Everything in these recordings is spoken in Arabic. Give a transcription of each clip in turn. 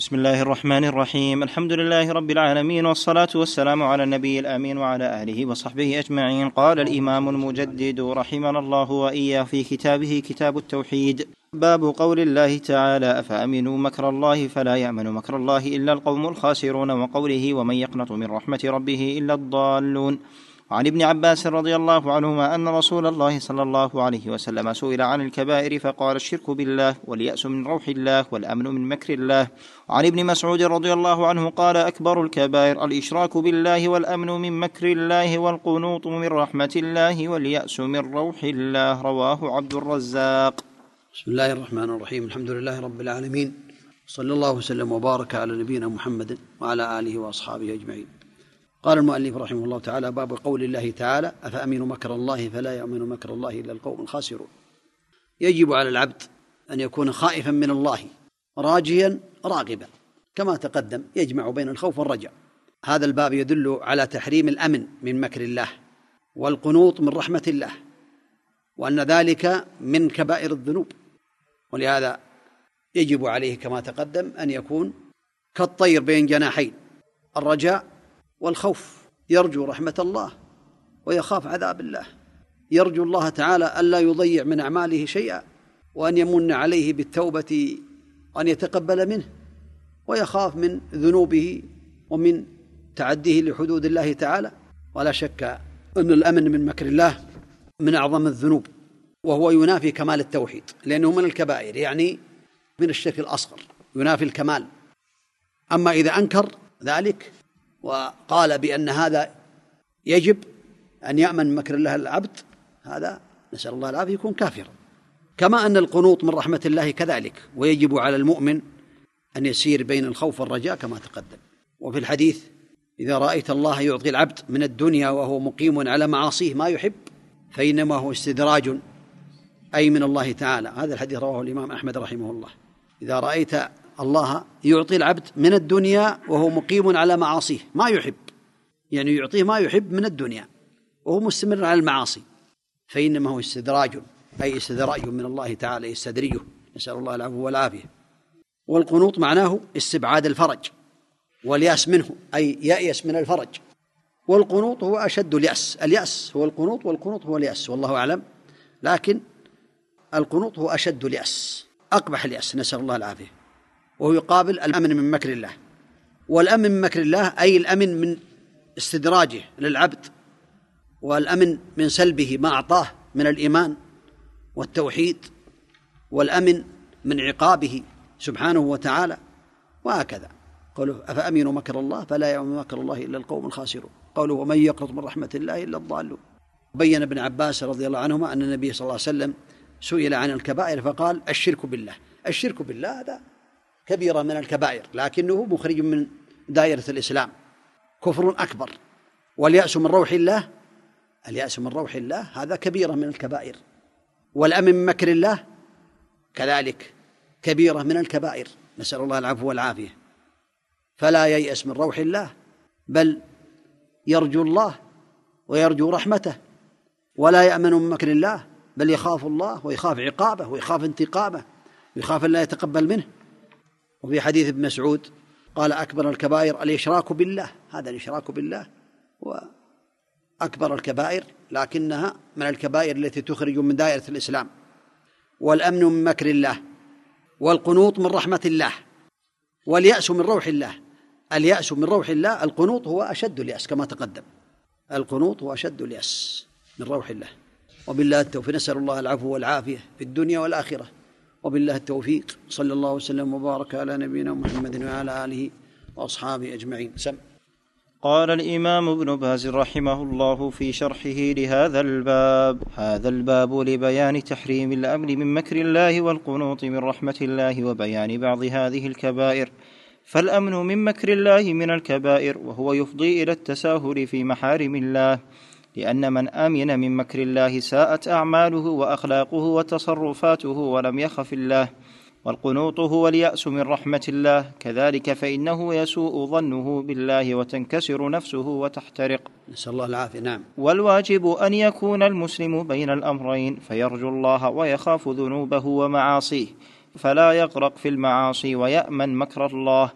بسم الله الرحمن الرحيم. الحمد لله رب العالمين والصلاة والسلام على النبي الآمين وعلى آله وصحبه أجمعين. قال الإمام المجدد رحمنا الله وإياه في كتابه كتاب التوحيد. باب قول الله تعالى أفأمنوا مكر الله فلا يأمن مكر الله إلا القوم الخاسرون وقوله ومن يقنط من رحمة ربه إلا الضالون. وعن ابن عباس رضي الله عنهما أن رسول الله صلى الله عليه وسلم سئل عن الكبائر فقال الشرك بالله واليأس من روح الله والأمن من مكر الله. وعن ابن مسعود رضي الله عنه قال أكبر الكبائر الإشراك بالله والأمن من مكر الله والقنوط من رحمة الله واليأس من روح الله. رواه عبد الرزاق. بسم الله الرحمن الرحيم. الحمد لله رب العالمين. صلى الله وسلم وبارك على نبينا محمد وعلى آله وأصحابه أجمعين. قال المؤلف رحمه الله تعالى باب قول الله تعالى أفأمنوا مكر الله فلا يأمن مكر الله إلا القوم الخاسرون. يجب على العبد أن يكون خائفا من الله راجيا راغبا. كما تقدم يجمع بين الخوف والرجاء. هذا الباب يدل على تحريم الأمن من مكر الله والقنوط من رحمة الله وأن ذلك من كبائر الذنوب. ولهذا يجب عليه كما تقدم أن يكون كالطير بين جناحين الرجاء والخوف يرجو رحمة الله ويخاف عذاب الله. يرجو الله تعالى ألا يضيع من أعماله شيئا وأن يمن عليه بالتوبة وأن يتقبل منه ويخاف من ذنوبه ومن تعديه لحدود الله تعالى. ولا شك أن الأمن من مكر الله من أعظم الذنوب وهو ينافي كمال التوحيد لأنه من الكبائر يعني من الشرك الأصغر ينافي الكمال. أما إذا أنكر ذلك وقال بأن هذا يجب أن يأمن مكر الله العبد هذا نسأل الله العافية يكون كافرا. كما أن القنوط من رحمة الله كذلك ويجب على المؤمن أن يسير بين الخوف والرجاء كما تقدم. وفي الحديث إذا رأيت الله يعطي العبد من الدنيا وهو مقيم على معاصيه ما يحب فإنما هو استدراج أي من الله تعالى. هذا الحديث رواه الإمام أحمد رحمه الله. إذا رأيت الله يعطي العبد من الدنيا وهو مقيم على معاصيه. ما يحب. يعني يعطيه ما يحب من الدنيا. وهو مستمر على المعاصي. فإنما هو استدراج أي استدراج من الله تعالى يستدرجه. نسأل الله العفو والعافية. والقنوط معناه استبعاد الفرج واليأس منه أي يأيس من الفرج. والقنوط هو أشد اليأس. اليأس هو القنوط والقنوط هو اليأس والله أعلم. لكن القنوط هو أشد اليأس أقبح اليأس. نسأل الله العافية. وهو يقابل الأمن من مكر الله. والأمن من مكر الله أي الأمن من استدراجه للعبد والأمن من سلبه ما أعطاه من الإيمان والتوحيد والأمن من عقابه سبحانه وتعالى وهكذا. قوله أفأمنوا مكر الله؟ فلا يأمن مكر الله إلا القوم الخاسرون. قوله ومن يقنط من رحمة الله إلا الضالون. بين ابن عباس رضي الله عنهما أن النبي صلى الله عليه وسلم سئل عن الكبائر فقال الشرك بالله. الشرك بالله هذا كبيرة من الكبائر لكنه مخرج من دائرة الإسلام كفر أكبر. واليأس من روح الله اليأس من روح الله هذا كبيرة من الكبائر. والأمن من مكر الله كذلك كبيرة من الكبائر. نسأل الله العفو والعافية. فلا ييأس من روح الله بل يرجو الله ويرجو رحمته. ولا يأمن من مكر الله بل يخاف الله ويخاف عقابه ويخاف انتقامه ويخاف أن لا يتقبل منه. وفي حديث ابن مسعود قال أكبر الكبائر الإشراك بالله هذا الإشراك بالله وأكبر الكبائر لكنها من الكبائر التي تخرج من دائرة الإسلام والأمن من مكر الله والقنوط من رحمة الله واليأس من روح الله. اليأس من روح الله القنوط هو أشد اليأس كما تقدم. القنوط هو أشد اليأس من روح الله. وبالله التوفيق نسأل الله العفو والعافية في الدنيا والآخرة. وبالله التوفيق. صلى الله وسلم وبارك على نبينا محمد وعلى آله وأصحابه أجمعين. سم. قال الإمام ابن باز رحمه الله في شرحه لهذا الباب هذا الباب لبيان تحريم الامن من مكر الله والقنوط من رحمة الله وبيان بعض هذه الكبائر. فالأمن من مكر الله من الكبائر وهو يفضي إلى التساهل في محارم الله. لأن من آمن من مكر الله ساءت أعماله وأخلاقه وتصرفاته ولم يخف الله والقنوط هو اليأس من رحمة الله. كذلك فإنه يسوء ظنه بالله وتنكسر نفسه وتحترق. نسأل الله العافية. نعم. والواجب أن يكون المسلم بين الأمرين فيرجو الله ويخاف ذنوبه ومعاصيه فلا يغرق في المعاصي ويأمن مكر الله.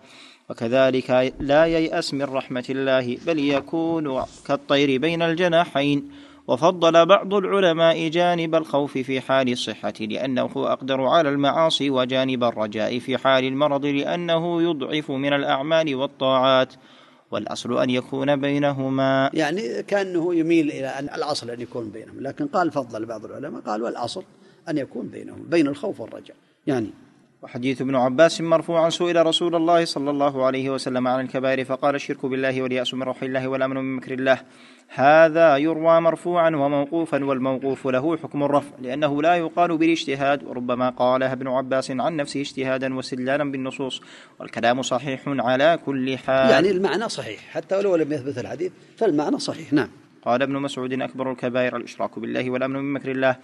وكذلك لا ييأس من رحمة الله بل يكون كالطير بين الجناحين. وفضل بعض العلماء جانب الخوف في حال الصحة لأنه أقدر على المعاصي وجانب الرجاء في حال المرض لأنه يضعف من الأعمال والطاعات. والأصل أن يكون بينهما. يعني كأنه يميل إلى أن الأصل أن يكون بينهم لكن قال فضل بعض العلماء قال والأصل أن يكون بينهم بين الخوف والرجاء. يعني وحديث ابن عباس مرفوعا سئل رسول الله صلى الله عليه وسلم عن الكبائر فقال الشرك بالله واليأس من روح الله والأمن من مكر الله. هذا يروى مرفوعا وموقوفا والموقوف له حكم الرفع لأنه لا يقال بالاجتهاد وربما قالها ابن عباس عن نفسه اجتهادا واستدلالا بالنصوص والكلام صحيح على كل حال. يعني المعنى صحيح حتى ولو لم يثبت الحديث فالمعنى صحيح نعم. قال ابن مسعود أكبر الكبائر الإشراك بالله والأمن من مكر الله.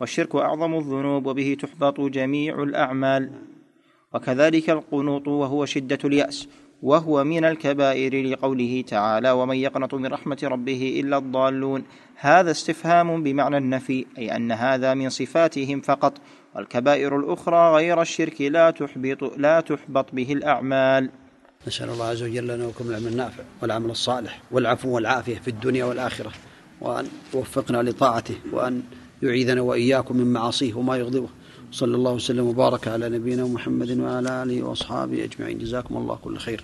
والشرك أعظم الذنوب وبه تحبط جميع الأعمال. وكذلك القنوط وهو شدة اليأس وهو من الكبائر لقوله تعالى ومن يقنط من رحمة ربه إلا الضالون هذا استفهام بمعنى النفي أي أن هذا من صفاتهم فقط والكبائر الأخرى غير الشرك لا تحبط لا تحبط به الأعمال. نسأل الله عز وجل لنا ولكم العلم النافع والعمل الصالح والعفو والعافية في الدنيا والآخرة وأن يوفقنا لطاعته وأن يعيذنا وإياكم من معاصيه وما يغضبه. صلى الله وسلم وبارك على نبينا محمد وعلى آله وأصحابه أجمعين. جزاكم الله كل خير.